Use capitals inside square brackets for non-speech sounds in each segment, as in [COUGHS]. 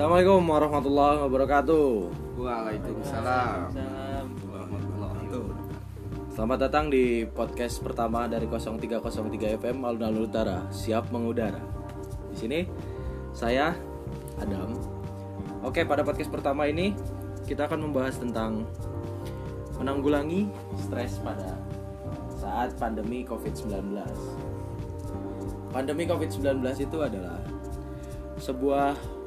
Assalamualaikum warahmatullahi wabarakatuh. Waalaikumsalam. Selamat datang di podcast pertama dari 0303 FM Alun-Alun Utara. Siap mengudara. Di sini saya Adam. Oke, pada podcast pertama ini kita akan membahas tentang menanggulangi stres pada saat pandemi COVID-19. Pandemi COVID-19 itu adalah sebuah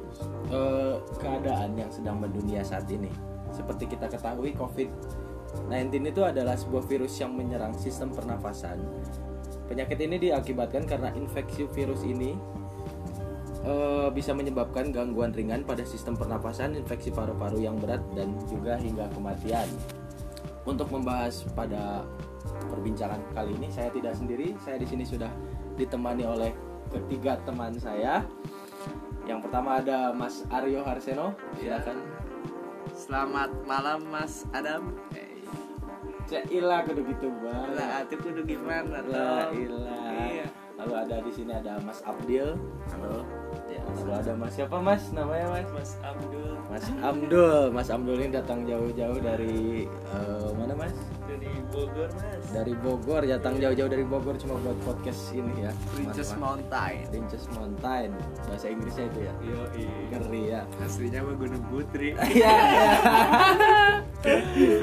eh, keadaan yang sedang mendunia saat ini. Seperti kita ketahui, COVID-19 itu adalah sebuah virus yang menyerang sistem pernafasan. Penyakit ini diakibatkan karena infeksi virus ini eh, bisa menyebabkan gangguan ringan pada sistem pernapasan, infeksi paru-paru yang berat, dan juga hingga kematian. Untuk membahas pada perbincangan kali ini, saya tidak sendiri. Saya di sini sudah ditemani oleh ketiga teman saya. Pertama ada Mas Aryo Harseno, silakan. Selamat malam Mas Adam. Eh, Cailah kudu gitu Lah banget. atuh kudu gimana La toh? ilah. Iya. Lalu ada di sini ada Mas Abdil. Halo. Ya, lalu ada Mas siapa Mas? Namanya Mas? Mas Abdul Mas Abdul. Mas Abdul ini datang jauh-jauh dari eh, mana Mas? Dari Bogor Mas. Dari Bogor, datang jauh-jauh dari Bogor cuma buat podcast ini ya. Princess Mountain. Princess Mountain. Bahasa Inggrisnya itu ya. Yo Ngeri ya. Aslinya mah Gunung Putri. Iya. [LAUGHS] iya.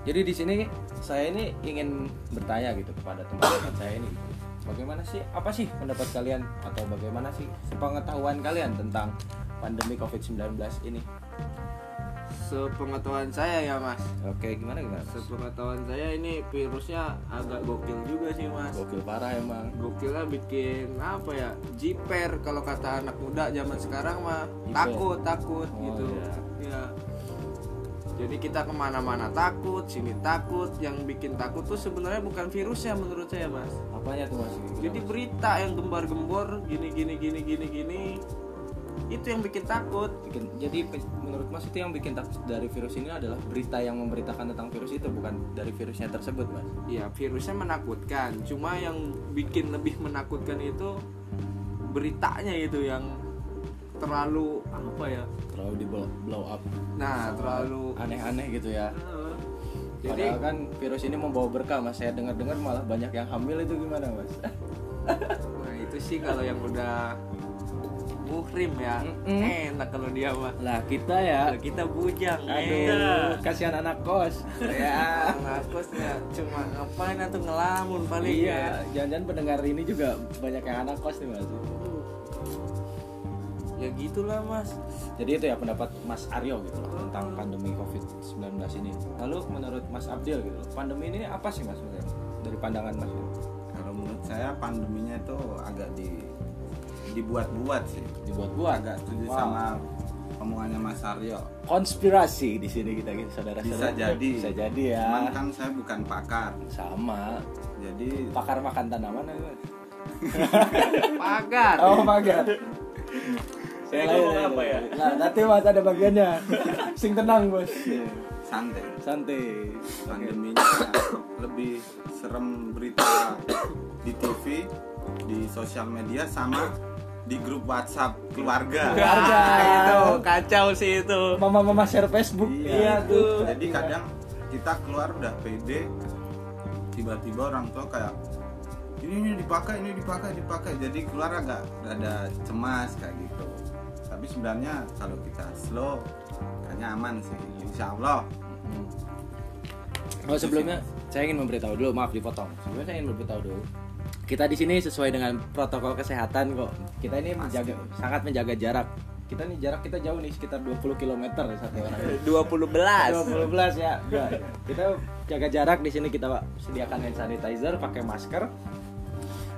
Jadi di sini saya ini ingin bertanya gitu kepada teman-teman saya ini. Bagaimana sih apa sih pendapat kalian atau bagaimana sih pengetahuan kalian tentang pandemi Covid-19 ini? Sepengetahuan saya ya Mas. Oke, gimana gimana? Sepengetahuan saya ini virusnya agak gokil juga sih Mas. Gokil parah emang. Gokilnya bikin apa ya? Jiper kalau kata anak muda zaman sekarang mah Jiper. takut takut Oh, gitu. iya. Ya. Jadi kita ke mana-mana takut, sini takut. Yang bikin takut tuh sebenarnya bukan virusnya menurut saya mas. Apanya tuh Mas? Jadi berita yang gembar-gembor gini gini gini gini gini itu yang bikin takut. bikin jadi menurut Mas itu yang bikin takut dari virus ini adalah berita yang memberitakan tentang virus itu bukan dari virusnya tersebut Mas. Ya virusnya menakutkan. Cuma yang bikin lebih menakutkan itu beritanya itu yang terlalu apa ya? Terlalu di blow, blow up. Nah terlalu. aneh-aneh gitu ya. Eh, Jadi Padahal kan virus ini membawa berkah mas. Saya dengar-dengar malah banyak yang hamil itu gimana mas? Nah itu sih kalau yang udah muhrim ya Mm-mm. enak kalau dia mah. Lah kita ya. Kalau kita bujang, Aduh, kasihan anak kos. ya. Ngakosnya cuma ngapain atau ngelamun paling Iya, jangan-jangan pendengar ini juga banyak yang anak kos nih mas. ya. Ya gitulah mas. Jadi itu ya pendapat Mas Aryo gitu loh tentang pandemi COVID-19 ini. Lalu menurut Mas Abdil gitu loh, pandemi ini apa sih mas? Dari pandangan mas? Kalau menurut saya pandeminya itu agak di dibuat-buat sih. Dibuat-buat. Agak setuju Wow. sama omongannya Mas Aryo. konspirasi di sini kita gitu saudara Bisa jadi. bisa jadi ya Cuman kan saya bukan pakar. sama Jadi pakar makan tanaman ya? [LAUGHS] Pagar. oh pagar [LAUGHS] Saya ngomong apa ya? nah nanti mas ada bagiannya [LAUGHS] sing tenang bos santai. santai Pandeminya lebih serem berita di TV, di sosial media sama di grup WhatsApp keluarga. Keluarga. itu kacau sih itu. mama mama share Facebook Iya, tuh Jadi kadang kita keluar udah pede, tiba-tiba orang tua kayak ini ini dipakai, ini dipakai, dipakai. Jadi keluar agak ada cemas kayak gitu. Tapi sebenarnya kalau kita slow, kayaknya aman sih, insya Allah. Hmm. Oh sebelumnya saya ingin memberitahu dulu, maaf dipotong. Sebelumnya saya ingin memberitahu dulu. Kita di sini sesuai dengan protokol kesehatan kok. Kita ini menjaga sangat menjaga jarak. Kita nih jarak kita jauh nih sekitar 20 km satu orang. [LAUGHS] 20 belas. 20 belas ya. [LAUGHS] Kita jaga jarak di sini kita sediakan hand sanitizer, pakai masker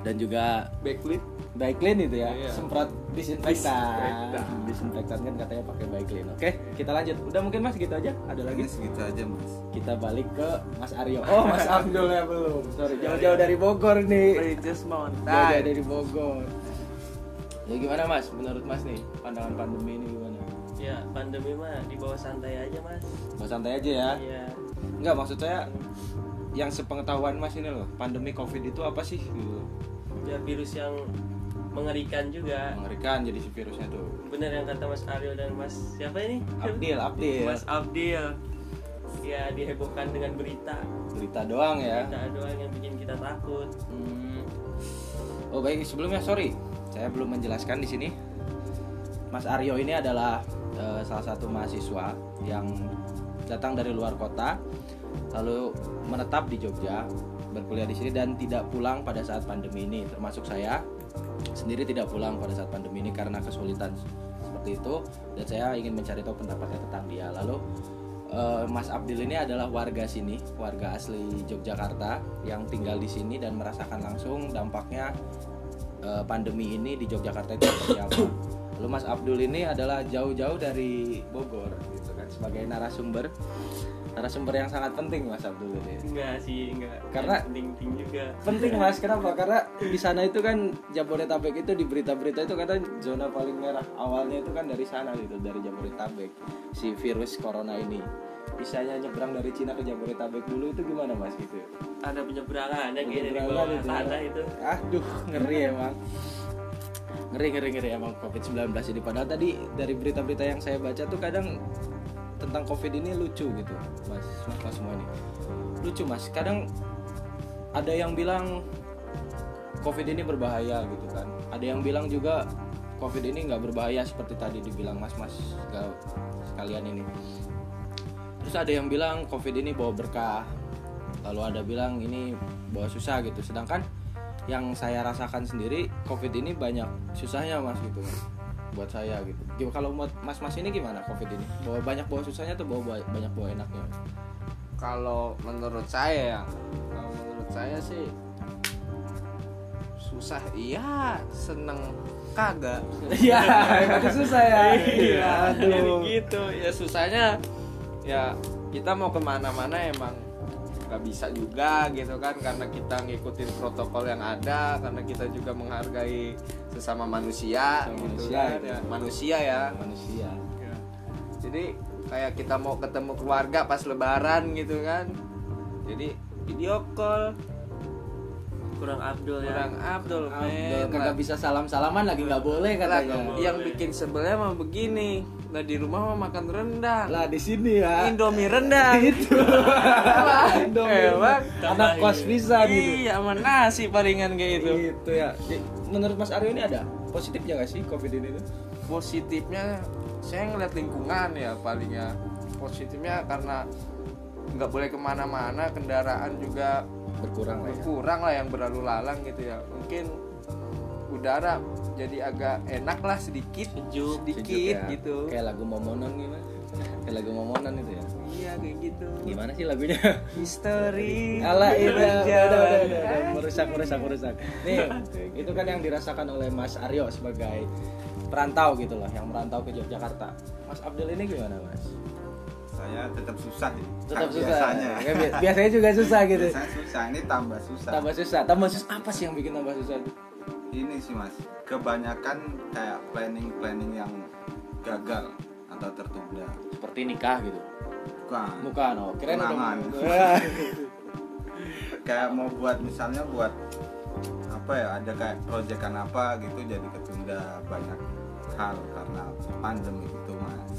dan juga Backlit. Baiklin itu ya, Iya. semprot disinfektan. Disinfektan. Kan katanya pakai Baiklin. Oke, kita lanjut. Udah mungkin Mas gitu aja. Ada lagi? Lagi segitu aja mas. kita balik ke Mas Aryo. [LAUGHS] Oh, Mas Abdul ya belum. Sorry, jauh-jauh dari Bogor nih. Jauh-jauh Mountain. dari Bogor. Ya gimana Mas? Menurut Mas nih, pandangan pandemi ini gimana? Ya pandemi mah di bawah santai aja mas. Mau santai aja ya. Iya. Enggak maksud saya yang sepengetahuan Mas ini loh, pandemi Covid itu apa sih gitu. Ya virus yang mengerikan juga. Mengerikan jadi si virusnya tuh. Bener yang kata Mas Aryo dan Mas siapa ini? Abdil Abdil. Mas Abdil. Ya dihebohkan dengan berita. Berita doang ya. Berita doang yang bikin kita takut. Hmm. Oh baik sebelumnya sorry. Saya belum menjelaskan di sini. Mas Aryo ini adalah eh, salah satu mahasiswa yang datang dari luar kota lalu menetap di Jogja berkuliah di sini dan tidak pulang pada saat pandemi ini. Termasuk saya sendiri tidak pulang pada saat pandemi ini karena kesulitan seperti itu. Dan saya ingin mencari tahu pendapatnya tentang dia. Lalu eh, Mas Abdil ini adalah warga sini warga asli Yogyakarta yang tinggal di sini dan merasakan langsung dampaknya eh, pandemi ini di Yogyakarta itu seperti apa. Lalu Mas Abdul ini adalah jauh-jauh dari Bogor gitu kan sebagai narasumber narasumber yang sangat penting Mas Abdul ini enggak sih enggak. Karena- penting-penting juga. Penting mas. Kenapa? Karena di sana itu kan Jabodetabek itu di berita-berita itu kata zona paling merah awalnya itu kan dari sana gitu dari Jabodetabek. Si virus corona ini. Bisanya nyebrang dari Cina ke Jabodetabek dulu itu gimana mas gitu ada penyeberangannya kayak dari Penyeberangan bawah itu ya. tanah itu. Aduh ngeri emang. Ngeri ngeri ngeri emang covid 19 ini. Padahal tadi dari berita-berita yang saya baca tuh kadang tentang covid ini lucu gitu mas mas, mas semua ini lucu mas. Kadang ada yang bilang covid ini berbahaya gitu kan. Ada yang bilang juga covid ini nggak berbahaya seperti tadi dibilang mas mas sekalian ini. Terus ada yang bilang covid ini bawa berkah. Lalu ada bilang ini bawa susah gitu. Sedangkan yang saya rasakan sendiri covid ini banyak susahnya mas gitu buat saya gitu. Gimana- kalau buat mas mas ini gimana covid ini? Bawa banyak bawa susahnya atau bawa bawa- banyak bawa enaknya? Kalau menurut saya ya kalau menurut saya sih susah. Iya seneng kagak. [LAUGHS] Iya itu susah ya. Iya aduh. gitu. Ya susahnya ya kita mau ke mana-mana emang nggak bisa juga gitu kan karena kita ngikutin protokol yang ada karena kita juga menghargai sesama manusia Sesama gitu manusia, kan gitu. ya. Manusia ya. Manusia. Jadi kayak kita mau ketemu keluarga pas lebaran gitu kan. Jadi video call. Kurang Abdul ya. Kurang Abdul Abdul men. Kagak bisa salam salaman lagi nggak boleh katanya. yang bikin sebelnya mah begini nah di rumah mah makan rendang. Lah di sini ya. Indomie rendang. [LAUGHS] Itu. Indomie. Emang anak kos bisa gitu. Iya sama nasi palingan kayak itu gitu ya. Jadi, menurut Mas Aryo ini ada positifnya nggak sih covid ini tuh? Positifnya saya ngeliat lingkungan ya palingnya. Positifnya karena nggak boleh ke mana-mana kendaraan juga berkurang lah ya. berkurang lah yang berlalu lalang gitu ya. Mungkin udara jadi agak enak lah sedikit Sejuk, sedikit Sejuk ya. gitu. Kayak lagu momonon gimana kayak lagu momonon itu ya? Iya kayak gitu. Gimana sih lagunya? History Alah itu udah, udah, berjalan. udah, udah, udah. merusak merusak merusak. Nih [LAUGHS] itu kan yang dirasakan oleh Mas Aryo sebagai perantau gitu loh yang merantau ke Yogyakarta. Mas Abdul ini gimana Mas? Saya tetap susah sih tetap Kan susah. biasanya. Ya, bi- biasanya juga susah gitu. Biasanya susah ini tambah susah. Tambah susah. Tambah susah apa sih yang bikin tambah susah? itu ini sih mas. Kebanyakan kayak planning planning yang gagal atau tertunda. Seperti nikah gitu? Bukan. Bukan oh keren Tunangan. [LAUGHS] kayak mau buat misalnya buat apa ya ada kayak proyekan apa gitu jadi ketunda banyak hal karena pandemi itu mas.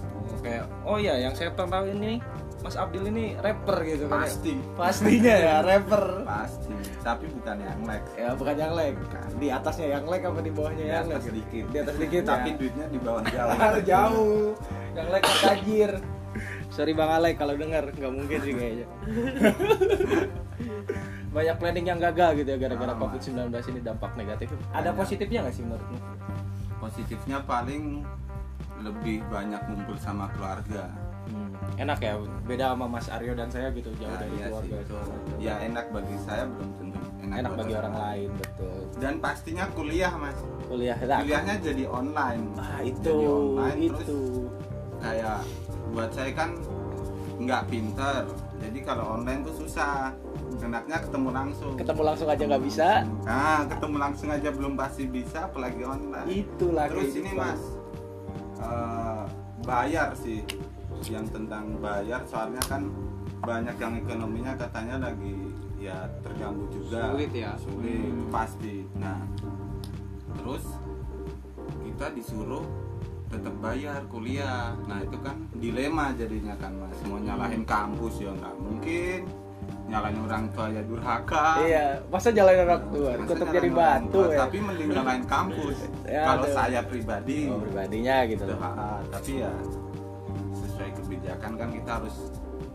Kayak oh ya yang saya tahu ini Mas Abdul ini rapper gitu kan ya? pasti. Pastinya ya rapper. Pasti. Tapi bukan yang Lex ya bukan yang leg di atasnya yang leg apa di bawahnya di yang leg atas sedikit. Di atas sedikit tapi ya. duitnya di bawah [LAUGHS] jauh. Jauh. Yang leg kan tajir. Sorry bang Alek kalau dengar nggak mungkin sih kayaknya. [LAUGHS] Banyak planning yang gagal gitu ya gara-gara Ah, covid 19 ini dampak negatif. Ada Banyak. positifnya nggak sih menurutmu? Positifnya paling lebih banyak ngumpul sama keluarga enak ya beda sama Mas Aryo dan saya gitu jauh Nah, dari iya keluarga sih. ya enak bagi saya belum tentu enak, enak bagi orang lain betul. Dan pastinya kuliah mas. Kuliah lah. Kuliahnya jadi online. Ah itu Jadi online, itu. terus kayak buat saya kan nggak pinter. Jadi kalau online tuh susah. Enaknya ketemu langsung. Ketemu langsung aja nggak bisa. Nah ketemu langsung aja belum pasti bisa apalagi online. Itulah terus kehidupan. ini mas eh, bayar sih yang tentang bayar soalnya kan banyak yang ekonominya katanya lagi ya terganggu juga. Sulit ya? sulit Hmm. pasti. Nah terus kita disuruh tetap bayar kuliah. Nah itu kan dilema jadinya kan mas. Mau nyalahin kampus ya nggak mungkin. Nyalahin orang tua ya durhaka. Iya, masa jalan orang tua, Masa nyalahin jadi batu tua, ya. tapi mending nyalahin kampus. [LAUGHS] Ya, kalau saya pribadi. Oh, pribadinya gitu itu loh. hak hak. tapi ya kebijakan kan kita harus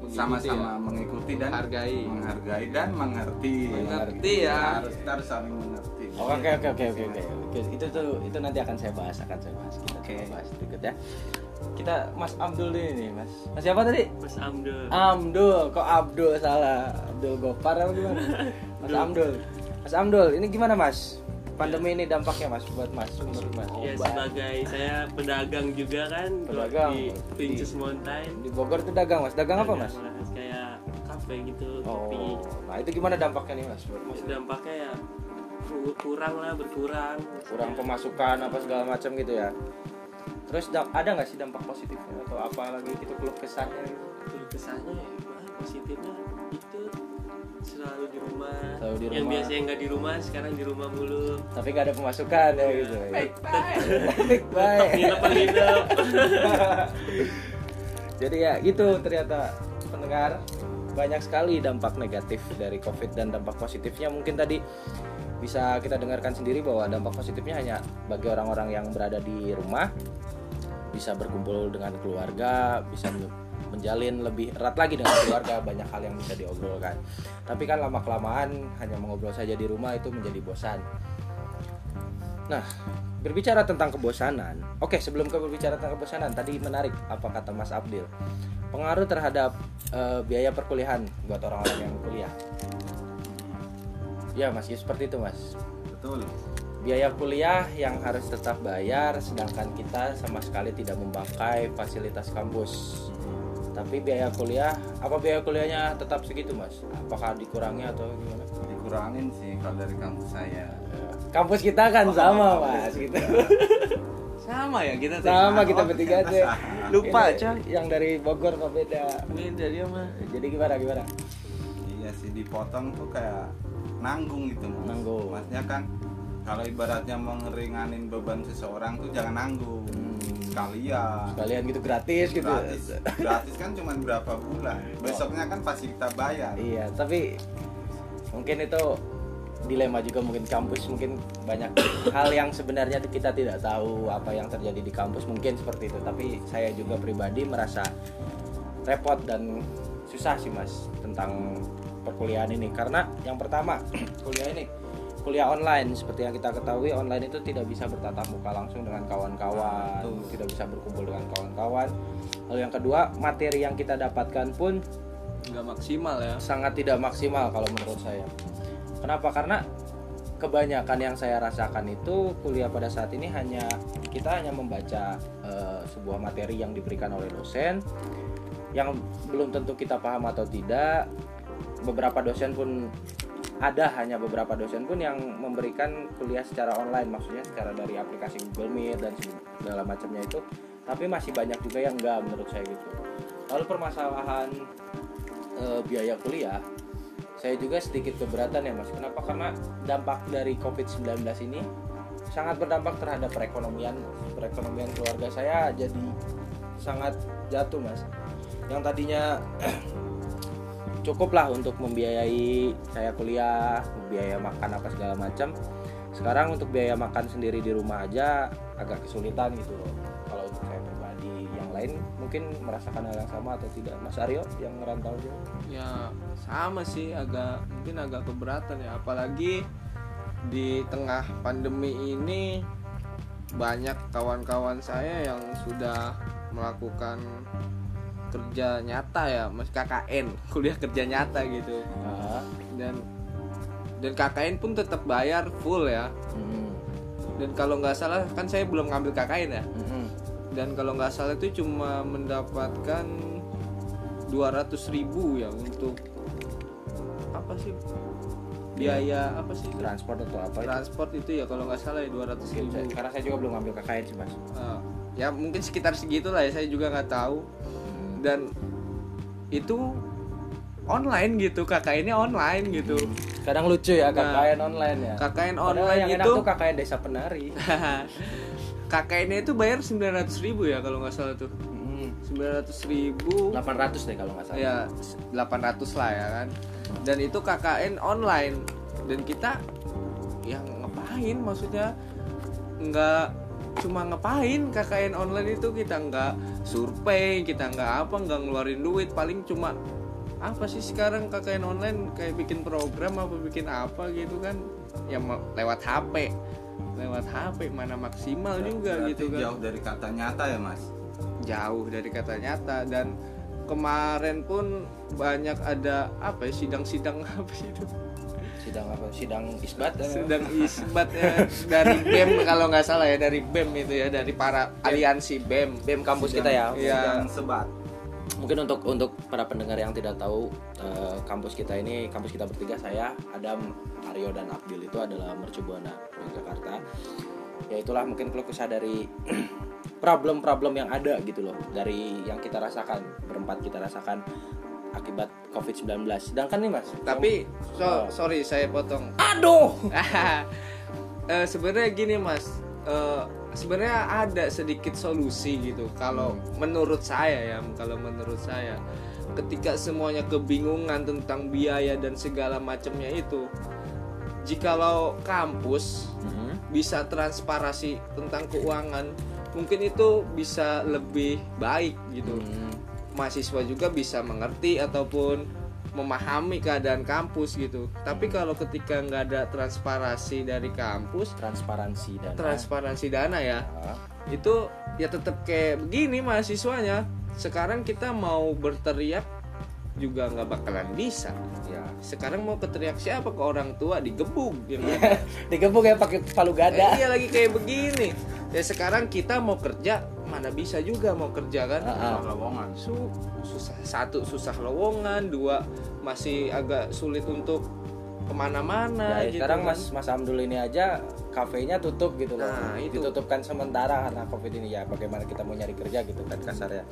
sama-sama ya. mengikuti dan Hargai. menghargai dan mengerti Mengerti ya. harus kita harus saling mengerti Oke oke oke oke oke. Oke, Itu tuh itu nanti akan saya bahas, akan saya bahas. Kita Oke. coba bahas berikut ya. Kita Mas Abdul dulu nih, Mas. Mas siapa tadi? Mas Amdul Amdul, kok Abdul salah? Abdul Gopar apa gimana? [LAUGHS] Mas Amdul. Mas Amdul, ini gimana Mas? Pandemi ini dampaknya Mas buat Mas menurut Mas? ya sebagai saya pedagang juga kan Pedagang. di Princess Mountain di Bogor tuh dagang Mas. Dagang apa Mas? Mas, kayak kafe gitu kopi Oh, nah itu gimana dampaknya nih Mas buat Mas? dampaknya ya ku- kurang lah berkurang Kurang pemasukan apa segala macam gitu ya. Terus da- ada nggak sih dampak positifnya atau apa lagi gitu keluh kesahnya gitu? Kalau kesannya ya positifnya itu selalu di rumah Selalu di yang rumah. biasanya nggak di rumah sekarang di rumah mulu Tapi nggak ada pemasukan ya gitu. baik Baik, [LAUGHS] baik. nginep nginep [LAUGHS] Jadi ya gitu ternyata pendengar banyak sekali dampak negatif dari COVID dan dampak positifnya mungkin tadi bisa kita dengarkan sendiri bahwa dampak positifnya hanya bagi orang-orang yang berada di rumah bisa berkumpul dengan keluarga, bisa menjalin lebih erat lagi dengan keluarga, banyak hal yang bisa diobrolkan. Tapi kan lama kelamaan hanya mengobrol saja di rumah itu menjadi bosan. Nah, berbicara tentang kebosanan. Oke, sebelum ke berbicara tentang kebosanan, tadi menarik apa kata Mas Abdil. Pengaruh terhadap eh, biaya perkuliahan buat orang-orang yang kuliah. Ya, Mas, ya seperti itu, Mas. betul Biaya kuliah yang harus tetap bayar sedangkan kita sama sekali tidak memakai fasilitas kampus. Tapi biaya kuliah, apa biaya kuliahnya tetap segitu, Mas? Apakah dikurangi atau gimana? dikurangin sih kalau dari kampus saya Ya, Kampus kita kan sama, Mas, gitu. [LAUGHS] Sama ya kita sama kita Oh, bertiga sama. [LAUGHS] Lupa, Coy. yang dari Bogor kok beda Beda dia mah. jadi gimana gimana iya sih dipotong tuh kayak nanggung gitu mas Nanggung. maksudnya kan kalau ibaratnya mau ngeringanin beban seseorang tuh jangan nanggung Sekalian. Kalian gitu gratis gitu. Gratis. Gratis kan cuma berapa bulan. Besoknya kan pasti kita bayar. Iya tapi mungkin itu dilema juga mungkin kampus. Mungkin banyak [COUGHS] hal yang sebenarnya kita tidak tahu apa yang terjadi di kampus. Mungkin seperti itu. Tapi saya juga pribadi merasa repot dan susah sih mas tentang perkuliahan ini. Karena yang pertama [CLEARS THROAT] kuliah ini kuliah online seperti yang kita ketahui online itu tidak bisa bertatap muka langsung dengan kawan-kawan tidak bisa berkumpul dengan kawan-kawan lalu yang kedua materi yang kita dapatkan pun Nggak maksimal ya. sangat tidak maksimal kalau menurut saya. Kenapa? Karena kebanyakan yang saya rasakan itu kuliah pada saat ini hanya kita hanya membaca eh, sebuah materi yang diberikan oleh dosen yang belum tentu kita paham atau tidak. Beberapa dosen pun ada hanya beberapa dosen pun yang memberikan kuliah secara online maksudnya secara dari aplikasi Google Meet dan segala macamnya itu. Tapi masih banyak juga yang enggak menurut saya gitu. Lalu permasalahan eh, biaya kuliah saya juga sedikit keberatan ya mas. Kenapa? Karena dampak dari covid-19 ini sangat berdampak terhadap perekonomian perekonomian keluarga saya jadi sangat jatuh mas. Yang tadinya [CLEARS THROAT] cukuplah untuk membiayai saya kuliah biaya makan apa segala macam. Sekarang untuk biaya makan sendiri di rumah aja agak kesulitan gitu loh. Kalau untuk saya pribadi yang lain mungkin merasakan hal yang sama atau tidak. Mas Aryo yang ngerantau juga Ya sama sih agak mungkin agak keberatan ya. Apalagi di tengah pandemi ini banyak kawan-kawan saya yang sudah melakukan kerja nyata ya mas KKN kuliah kerja nyata gitu. Ah, dan dan KKN pun tetap bayar full ya. Mm, dan kalau nggak salah kan saya belum ngambil KKN ya. Mm, mm. dan kalau nggak salah itu cuma mendapatkan 200.000 ribu ya untuk apa sih? Biaya apa sih itu? transport atau apa itu? Transport itu ya kalau nggak salah ya 200 Mungkin ribu. Karena saya juga belum ngambil KKN sih mas. Eh, ya mungkin sekitar segitu lah ya saya juga nggak tahu. Dan itu online gitu KKN-nya online gitu. Kadang lucu ya Nah, KKN online ya. KKN Padahal online yang itu enak tuh KKN desa penari. [LAUGHS] KKN itu bayar 900 ribu ya kalau nggak salah tuh. Hmm, 900 ribu. 800 deh kalau nggak salah. Ya 800 lah ya kan. Dan itu KKN online. Dan kita yang ngapain? Maksudnya nggak cuma ngapain KKN online itu? Kita nggak survei kita nggak apa nggak ngeluarin duit. Paling cuma apa sih sekarang KKN online? Kayak bikin program apa bikin apa gitu kan? Yang lewat HP lewat HP mana maksimal juga Berarti gitu kan. jauh dari kata nyata ya mas? Jauh dari kata nyata. Dan kemarin pun banyak ada apa ya sidang-sidang [LAUGHS] apa itu sidang apa? Sidang isbat ya, sidang isbat ya. Dari bem kalau nggak salah ya dari bem itu ya dari para aliansi bem BEM kampus kita ya. Sidang sebat. Mungkin untuk untuk para pendengar yang tidak tahu eh, kampus kita ini kampus kita bertiga saya Adam Aryo dan Abdul itu adalah mercubuana Yogyakarta ya itulah mungkin keluh kesah dari [CLEARS THROAT] problem-problem yang ada gitu loh dari yang kita rasakan berempat kita rasakan akibat COVID-19 sedangkan nih mas tapi so, Oh. sorry saya potong. Aduh! [LAUGHS] Eh, sebenarnya gini mas. Eh, sebenarnya ada sedikit solusi gitu. Kalau menurut saya ya kalau menurut saya ketika semuanya kebingungan tentang biaya dan segala macamnya itu jikalau kampus Mhm. bisa transparasi tentang keuangan mungkin itu bisa lebih baik gitu. Hmm, mahasiswa juga bisa mengerti ataupun memahami keadaan kampus gitu. Tapi kalau ketika nggak ada transparansi dari kampus transparansi dan transparansi dana ya Ah, itu ya tetap kayak begini mahasiswanya. Sekarang kita mau berteriak juga nggak bakalan bisa. Ya. Sekarang mau keteriak siapa? Ke orang tua digebuk gitu [LAUGHS] digebuk ya pakai palu gada. Eh, iya lagi kayak begini. Ya sekarang kita mau kerja mana bisa juga mau kerja kan Ah, ah. lowongan Su- susah satu susah lowongan dua masih agak sulit untuk ke mana-mana Ya, gitu sekarang kan. Mas Mas Abdul ini aja kafenya tutup gitu loh. Nah, itu. Ditutupkan sementara karena Covid ini ya. Bagaimana kita mau nyari kerja gitu kan kasarnya.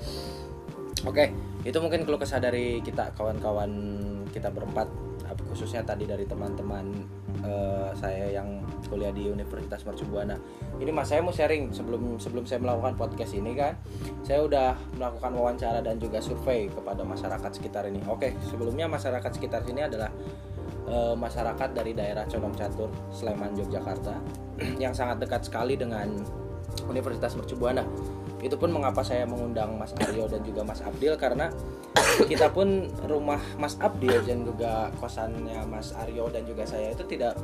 Oke, itu mungkin keluh kesah dari kita kawan-kawan kita berempat khususnya tadi dari teman-teman eh, saya yang kuliah di Universitas Mercubuana. Ini Mas saya mau sharing sebelum sebelum saya melakukan podcast ini kan, saya udah melakukan wawancara dan juga survei kepada masyarakat sekitar ini. Oke, sebelumnya masyarakat sekitar sini adalah eh, masyarakat dari daerah Condong Catur, Sleman, Yogyakarta [CLEARS THROAT] yang sangat dekat sekali dengan Universitas Mercubuana. Itu pun mengapa saya mengundang Mas Aryo dan juga Mas Abdil karena kita pun rumah Mas Abdil dan juga kosannya Mas Aryo dan juga saya itu tidak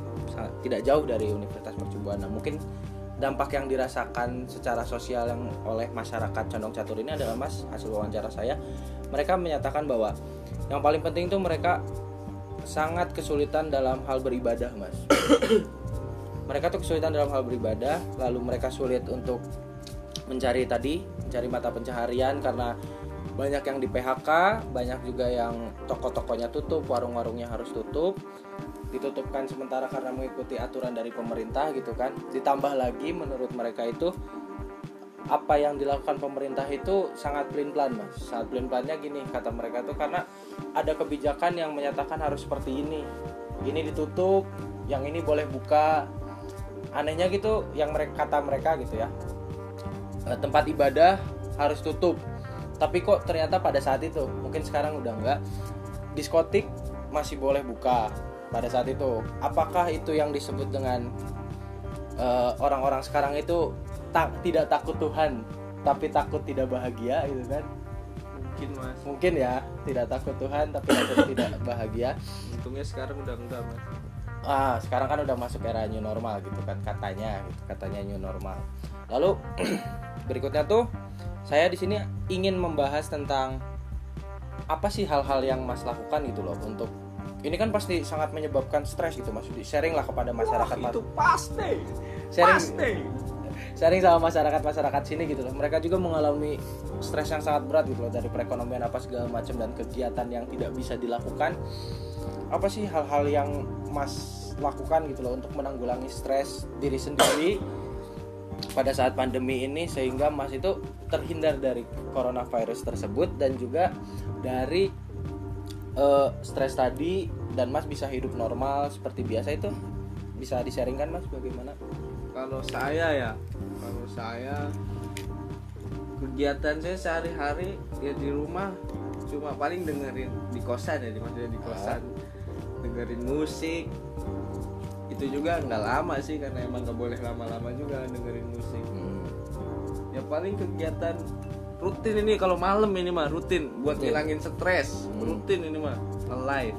tidak jauh dari Universitas Mercubuana. Mungkin dampak yang dirasakan secara sosial yang oleh masyarakat Condong Catur ini adalah Mas hasil wawancara saya mereka menyatakan bahwa yang paling penting itu mereka sangat kesulitan dalam hal beribadah mas [COUGHS] mereka tuh kesulitan dalam hal beribadah lalu mereka sulit untuk mencari tadi mencari mata pencaharian karena banyak yang di PHK banyak juga yang toko-tokonya tutup warung-warungnya harus tutup. Ditutupkan sementara karena mengikuti aturan dari pemerintah gitu kan. Ditambah lagi menurut mereka itu apa yang dilakukan pemerintah itu sangat pelin-pelan mas. Sangat pelin-pelannya gini kata mereka tuh karena ada kebijakan yang menyatakan harus seperti ini. Ini ditutup yang ini boleh buka. Anehnya gitu yang mereka kata mereka gitu ya eh, tempat ibadah harus tutup. Tapi kok ternyata pada saat itu mungkin sekarang udah enggak diskotik masih boleh buka pada saat itu. Apakah itu yang disebut dengan eh, orang-orang sekarang itu tak tidak takut Tuhan tapi takut tidak bahagia gitu kan? Mungkin mas. Mungkin ya tidak takut Tuhan tapi takut [COUGHS] tidak bahagia. Untungnya sekarang udah enggak mas. Ah sekarang kan udah masuk era new normal gitu kan katanya gitu katanya new normal. Lalu berikutnya tuh saya di sini ingin membahas tentang apa sih hal-hal yang mas lakukan gitu loh untuk ini kan pasti sangat menyebabkan stres gitu mas sharing lah kepada masyarakat itu pasti sharing pasti. sharing sama masyarakat masyarakat sini gitu loh. Mereka juga mengalami stres yang sangat berat gitu loh dari perekonomian apa segala macam dan kegiatan yang tidak bisa dilakukan. Apa sih hal-hal yang mas lakukan gitu loh untuk menanggulangi stres diri sendiri pada saat pandemi ini sehingga mas itu terhindar dari coronavirus tersebut dan juga dari eh, stres tadi dan mas bisa hidup normal seperti biasa itu bisa disaringkan mas bagaimana? Kalau saya ya kalau saya kegiatan saya sehari-hari ya di rumah cuma paling dengerin di kosan ya maksudnya di kosan. Dengerin musik itu juga nggak lama sih karena emang nggak boleh lama-lama juga dengerin musik Hmm. ya paling kegiatan rutin ini kalau malam ini mah rutin buat Rutin. ngilangin stres Hmm. rutin ini mah live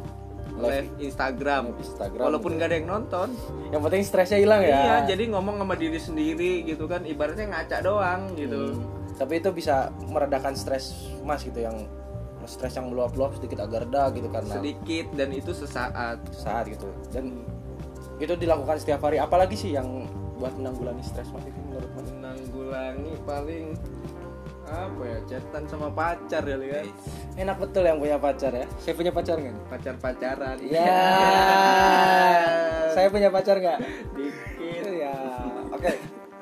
Live. live Instagram Instagram. walaupun nggak ada yang nonton Yang penting stresnya hilang ya. iya jadi ngomong sama diri sendiri gitu kan ibaratnya ngaca doang gitu Hmm. Tapi itu bisa meredakan stres Mas gitu yang stres yang meluap-luap sedikit agak reda gitu karena sedikit dan itu sesaat saat gitu. Dan itu dilakukan setiap hari. Apalagi sih yang buat menanggulangi stres Mas itu menurut Mas? menanggulangi paling apa ya chatan sama pacar ya kan Enak betul yang punya pacar ya. Saya punya pacar nggak? pacar pacaran Ya. Saya punya pacar nggak? dikit Ya. Oke.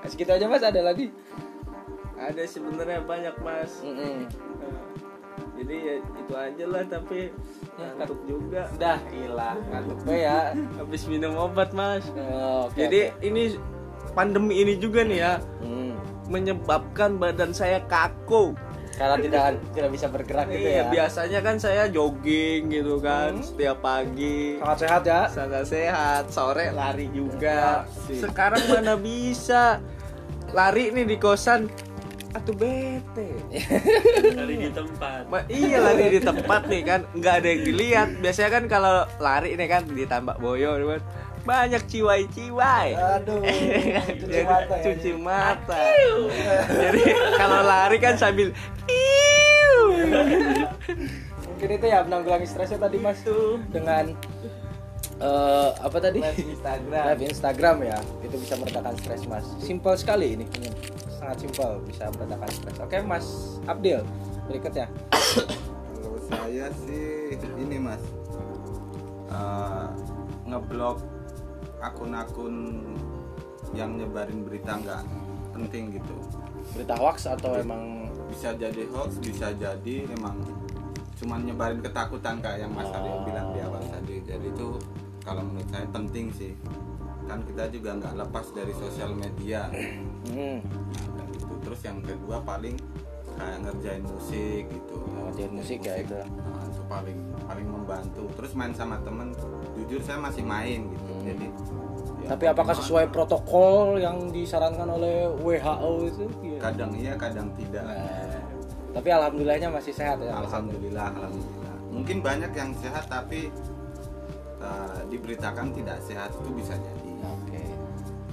Segitu aja Mas. Ada lagi? ada sebenarnya banyak mas Mm-mm. Nah, jadi ya itu aja lah tapi ngantuk juga Dah, hilang ngantuk gue ya. habis minum obat mas Oh, oke, jadi oke. ini pandemi ini juga nih ya Hmm. menyebabkan badan saya kaku karena tidak tidak bisa bergerak gitu Iya, ya. biasanya kan saya jogging gitu kan setiap pagi Sangat sehat ya. sangat sehat sore lari juga Asik. sekarang mana bisa lari nih di kosan atuh bete Lari di tempat. Ma- iya lari di tempat nih kan nggak ada yang dilihat biasanya kan kalau lari nih kan di tambak boyo kan, banyak ciwai-ciwai Aduh. [LAUGHS] Cuci Jadi, mata ya. cuci mata. jadi kalau lari kan sambil "Iu." Mungkin itu ya menanggulangi stresnya tadi Mas dengan eh, apa tadi? Live Instagram. Live Instagram ya. Itu bisa meredakan stres Mas. Simpel sekali ini. Sangat simpel bisa meredakan stres. Oke Mas Abdil berikutnya. Kalau saya sih ini mas Eh, ngeblok akun-akun yang nyebarin berita nggak penting gitu. Berita hoax atau emang Bisa jadi hoax, bisa jadi emang cuman nyebarin ketakutan kayak yang Mas Aryo Oh. bilang di awal tadi. Jadi itu kalau menurut saya penting sih. Kan kita juga nggak lepas dari sosial media. hmm. Terus yang kedua paling kayak ngerjain musik gitu. ngerjain musik ya itu. Nah, itu paling paling membantu. Terus main sama temen, jujur saya masih main gitu. Hmm. Jadi ya, Tapi apakah sesuai protokol yang disarankan oleh WHO itu? Iya. Kadang iya, kadang tidak. Nah, tapi alhamdulillahnya masih sehat ya. Alhamdulillah, alhamdulillah. Mungkin banyak yang sehat tapi uh, diberitakan tidak sehat itu bisa jadi.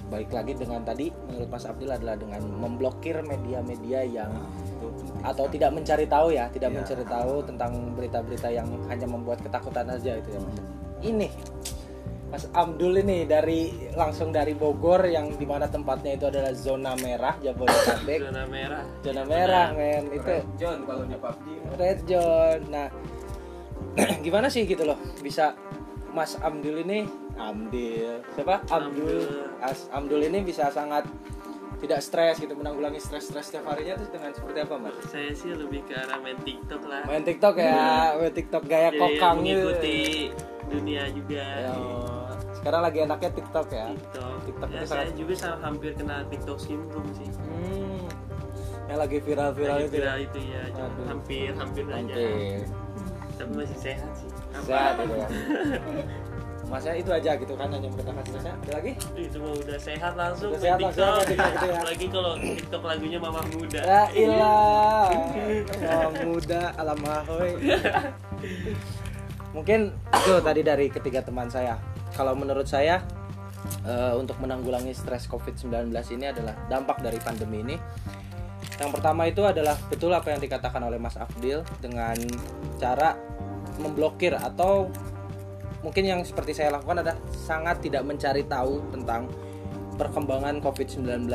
Baik lagi dengan tadi menurut Mas Abdil adalah dengan memblokir media-media yang Nah, itu penting atau tidak mencari tahu ya, tidak Iya. mencari tahu tentang berita-berita yang hanya membuat ketakutan aja itu ya Mas. Ini Mas Abdul ini dari langsung dari Bogor yang di mana tempatnya itu adalah zona merah Jabodetabek. [COUGHS] Zona merah. zona merah men itu Red John kalau di PUBG red zone. Nah, [CLEARS THROAT] gimana sih gitu loh bisa Mas Abdul ini Amdil siapa Abdul. As Abdul ini bisa sangat tidak stres gitu menanggulangi stres-stres setiap harinya itu dengan seperti apa mas? Saya sih lebih ke arah main TikTok lah. Main TikTok ya, main TikTok gaya Jadi kokang gitu. mengikuti dunia juga. Ya, sekarang lagi enaknya TikTok ya. TikTok. TikTok ya, itu saya sangat- juga sama hampir kena TikTok syndrome sih. Hmm, yang lagi viral-viral Lagi itu. viral itu ya, cuma Aduh. hampir hampir aja. Hampir. Tapi masih sehat sih. Apa? Sehat itu ya. Masnya itu aja gitu kan hanya meredakan stresnya. Ada lagi? Itu mah udah sehat langsung Udah sehat langsung TikTok. gitu ya. Apalagi kalau TikTok lagunya Mama Muda. Ya ilah. [LAUGHS] Orang muda alam ahoy. Mungkin itu tadi dari ketiga teman saya. Kalau menurut saya eh, untuk menanggulangi stres COVID-19 ini adalah dampak dari pandemi ini. Yang pertama itu adalah betul apa yang dikatakan oleh Mas Afdil dengan cara memblokir atau mungkin yang seperti saya lakukan adalah sangat tidak mencari tahu tentang perkembangan COVID-19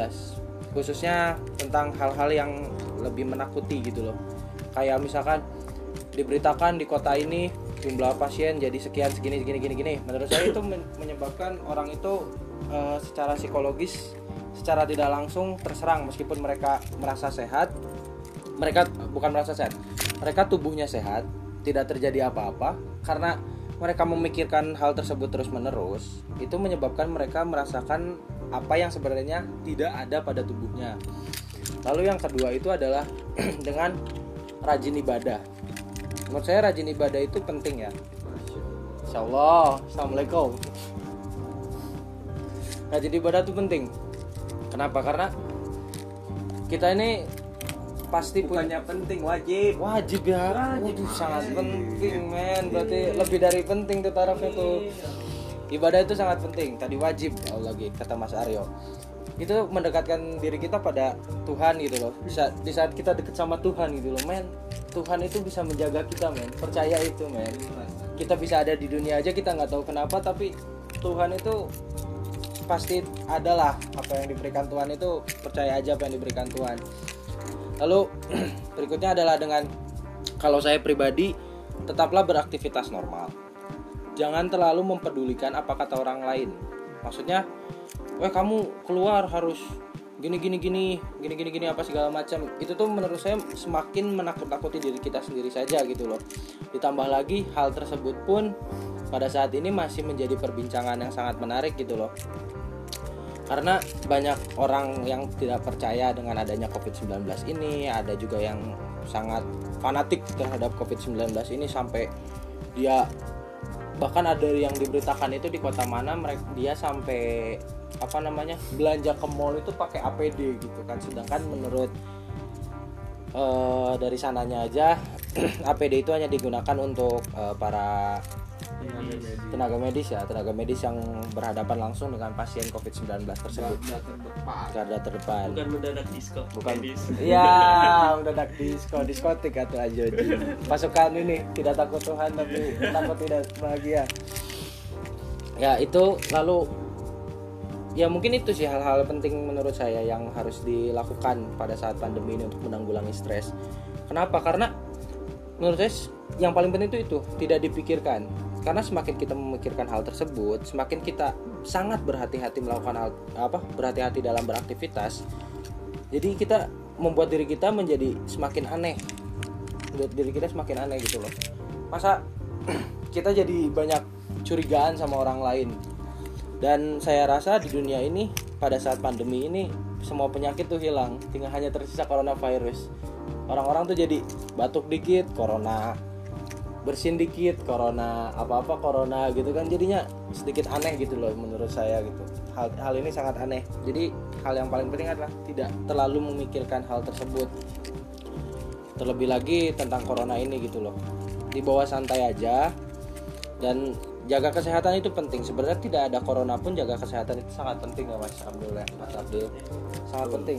khususnya tentang hal-hal yang lebih menakuti gitu loh. Kayak misalkan diberitakan di kota ini jumlah pasien jadi sekian segini segini gini gini. Menurut saya itu men- menyebabkan orang itu eh, secara psikologis secara tidak langsung terserang. Meskipun mereka merasa sehat mereka bukan merasa sehat mereka tubuhnya sehat tidak terjadi apa-apa. Karena mereka memikirkan hal tersebut terus menerus itu menyebabkan mereka merasakan apa yang sebenarnya tidak ada pada tubuhnya. Lalu yang kedua itu adalah [CLEARS THROAT] dengan rajin ibadah. Menurut saya rajin ibadah itu penting ya. Insya Allah Assalamualaikum. Rajin ibadah itu penting. Kenapa? Karena Kita ini Pasti punya penting wajib. Wajib ya. Waduh sangat penting men. Berarti lebih dari penting tuh tarafnya tuh. Ibadah itu sangat penting. Tadi wajib oh, lagi kata Mas Aryo. Itu mendekatkan diri kita pada Tuhan gitu loh. Di saat, di saat kita deket sama Tuhan gitu loh men. Tuhan itu bisa menjaga kita men. Percaya itu men. Kita bisa ada di dunia aja kita nggak tahu kenapa tapi Tuhan itu pasti adalah apa yang diberikan Tuhan itu percaya aja apa yang diberikan Tuhan lalu [CLEARS THROAT] berikutnya adalah dengan kalau saya pribadi tetaplah beraktivitas normal. Jangan terlalu mempedulikan apa kata orang lain. Maksudnya weh kamu keluar harus gini gini gini gini gini gini apa segala macam. Itu tuh menurut saya semakin menakut-nakuti diri kita sendiri saja gitu loh. Ditambah lagi hal tersebut pun pada saat ini masih menjadi perbincangan yang sangat menarik gitu loh karena banyak orang yang tidak percaya dengan adanya COVID-19 ini ada juga yang sangat fanatik terhadap COVID-19 ini sampai dia bahkan ada yang diberitakan itu di kota mana mereka dia sampai apa namanya belanja ke mall itu pakai APD gitu kan. Sedangkan menurut eh, dari sananya aja [CLEARS THROAT] APD itu hanya digunakan untuk eh, para tenaga medis ya tenaga medis yang berhadapan langsung dengan pasien COVID-19 tersebut. Garda terdepan. Bukan mendadak disco bukan. iya [LAUGHS] mendadak disko diskotik atau aja pasukan ini tidak takut Tuhan tapi takut tidak bahagia. Ya itu lalu ya mungkin itu sih hal-hal penting menurut saya yang harus dilakukan pada saat pandemi ini untuk menanggulangi stres. Kenapa? Karena menurut saya yang paling penting itu itu tidak dipikirkan karena semakin kita memikirkan hal tersebut semakin kita sangat berhati-hati melakukan hal apa berhati-hati dalam beraktivitas jadi kita membuat diri kita menjadi semakin aneh. Membuat diri kita semakin aneh gitu loh. Masa [CLEARS THROAT] kita jadi banyak curigaan sama orang lain. Dan saya rasa di dunia ini pada saat pandemi ini semua penyakit tuh hilang. Tinggal hanya tersisa coronavirus. Orang-orang tuh jadi batuk dikit corona bersin dikit corona apa-apa corona gitu kan jadinya sedikit aneh gitu loh menurut saya gitu. Hal hal ini sangat aneh. Jadi hal yang paling penting adalah tidak terlalu memikirkan hal tersebut. Terlebih lagi tentang corona ini gitu loh. Dibawa santai aja dan jaga kesehatan itu penting. Sebenarnya tidak ada corona pun jaga kesehatan itu sangat penting ya mas Abdul ya mas Abdul. Sangat penting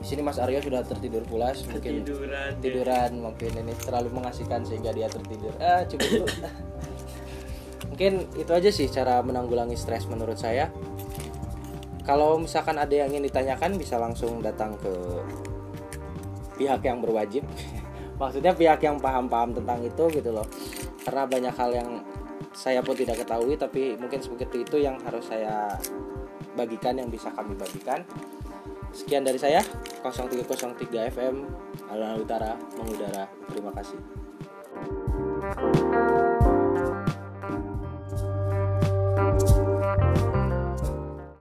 di sini Mas Aryo sudah tertidur pulas mungkin ya. tiduran mungkin ini terlalu mengasihkan sehingga dia tertidur. Ah coba dulu. [LAUGHS] Mungkin itu aja sih cara menanggulangi stres menurut saya. Kalau misalkan ada yang ingin ditanyakan bisa langsung datang ke pihak yang berwajib. [LAUGHS] Maksudnya pihak yang paham-paham tentang itu gitu loh. Karena banyak hal yang saya pun tidak ketahui tapi mungkin seperti itu yang harus saya bagikan yang bisa kami bagikan sekian dari saya 0303 FM Alun Utara mengudara terima kasih